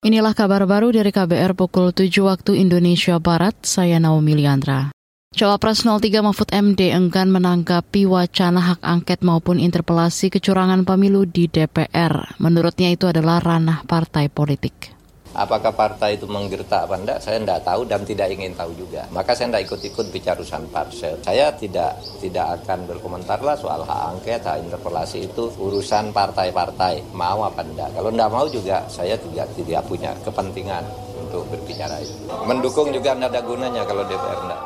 Inilah kabar baru dari KBR pukul 7 waktu Indonesia Barat, saya Naomi Liandra. Cawapres 03 Mahfud MD enggan menanggapi wacana hak angket maupun interpelasi kecurangan pemilu di DPR. Menurutnya itu adalah ranah partai politik. Apakah partai itu menggertak apa enggak, saya enggak tahu dan tidak ingin tahu juga. Maka saya enggak ikut-ikut bicara urusan parsel. Saya tidak tidak akan berkomentar lah soal hak angket, hak interpelasi itu urusan partai-partai. Mau apa enggak. Kalau enggak mau juga saya tidak tidak punya kepentingan untuk berbicara itu. Mendukung juga enggak ada gunanya kalau DPR enggak.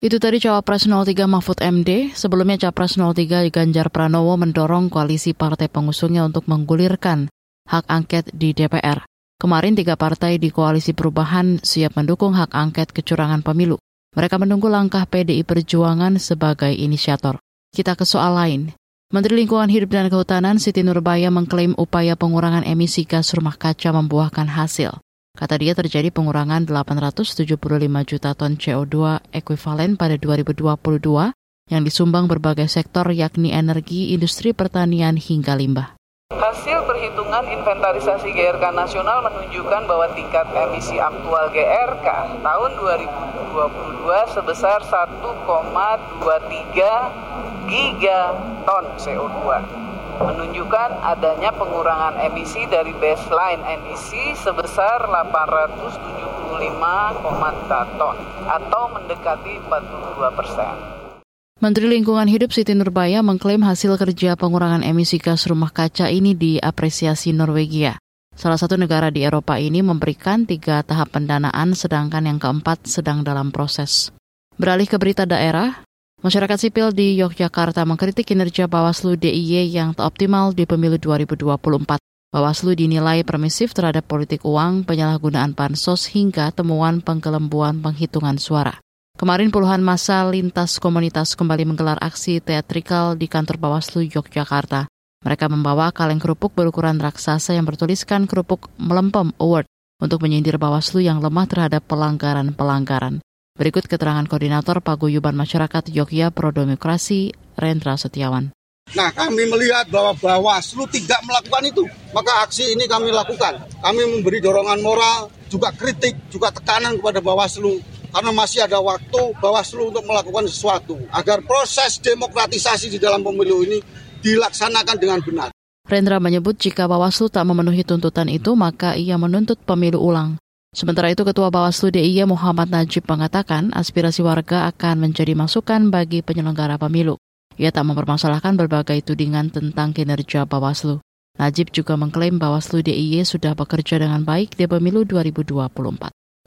Itu tadi Cawapres 03 Mahfud MD. Sebelumnya Capres 03 Ganjar Pranowo mendorong koalisi partai pengusungnya untuk menggulirkan hak angket di DPR. Kemarin tiga partai di koalisi perubahan siap mendukung hak angket kecurangan pemilu. Mereka menunggu langkah PDI Perjuangan sebagai inisiator. Kita ke soal lain. Menteri Lingkungan Hidup dan Kehutanan Siti Nurbaya mengklaim upaya pengurangan emisi gas rumah kaca membuahkan hasil. Kata dia terjadi pengurangan 875 juta ton CO2 ekuivalen pada 2022 yang disumbang berbagai sektor yakni energi, industri pertanian hingga limbah. Hasil perhitungan inventarisasi GRK nasional menunjukkan bahwa tingkat emisi aktual GRK tahun 2022 sebesar 1,23 gigaton CO2 menunjukkan adanya pengurangan emisi dari baseline emisi sebesar 875,4 ton atau mendekati 42 persen. Menteri Lingkungan Hidup Siti Nurbaya mengklaim hasil kerja pengurangan emisi gas rumah kaca ini diapresiasi Norwegia. Salah satu negara di Eropa ini memberikan tiga tahap pendanaan sedangkan yang keempat sedang dalam proses. Beralih ke berita daerah, masyarakat sipil di Yogyakarta mengkritik kinerja Bawaslu DIY yang tak optimal di pemilu 2024. Bawaslu dinilai permisif terhadap politik uang, penyalahgunaan bansos hingga temuan penggelembuan penghitungan suara. Kemarin puluhan masa lintas komunitas kembali menggelar aksi teatrikal di kantor Bawaslu Yogyakarta. Mereka membawa kaleng kerupuk berukuran raksasa yang bertuliskan kerupuk melempem award untuk menyindir Bawaslu yang lemah terhadap pelanggaran-pelanggaran. Berikut keterangan koordinator Paguyuban Masyarakat Yogyakarta Prodemokrasi, Rendra Setiawan. Nah, kami melihat bahwa Bawaslu tidak melakukan itu, maka aksi ini kami lakukan. Kami memberi dorongan moral, juga kritik, juga tekanan kepada Bawaslu karena masih ada waktu Bawaslu untuk melakukan sesuatu agar proses demokratisasi di dalam pemilu ini dilaksanakan dengan benar. Rendra menyebut jika Bawaslu tak memenuhi tuntutan itu, maka ia menuntut pemilu ulang. Sementara itu, Ketua Bawaslu DIY Muhammad Najib mengatakan aspirasi warga akan menjadi masukan bagi penyelenggara pemilu. Ia tak mempermasalahkan berbagai tudingan tentang kinerja Bawaslu. Najib juga mengklaim Bawaslu DIY sudah bekerja dengan baik di pemilu 2024.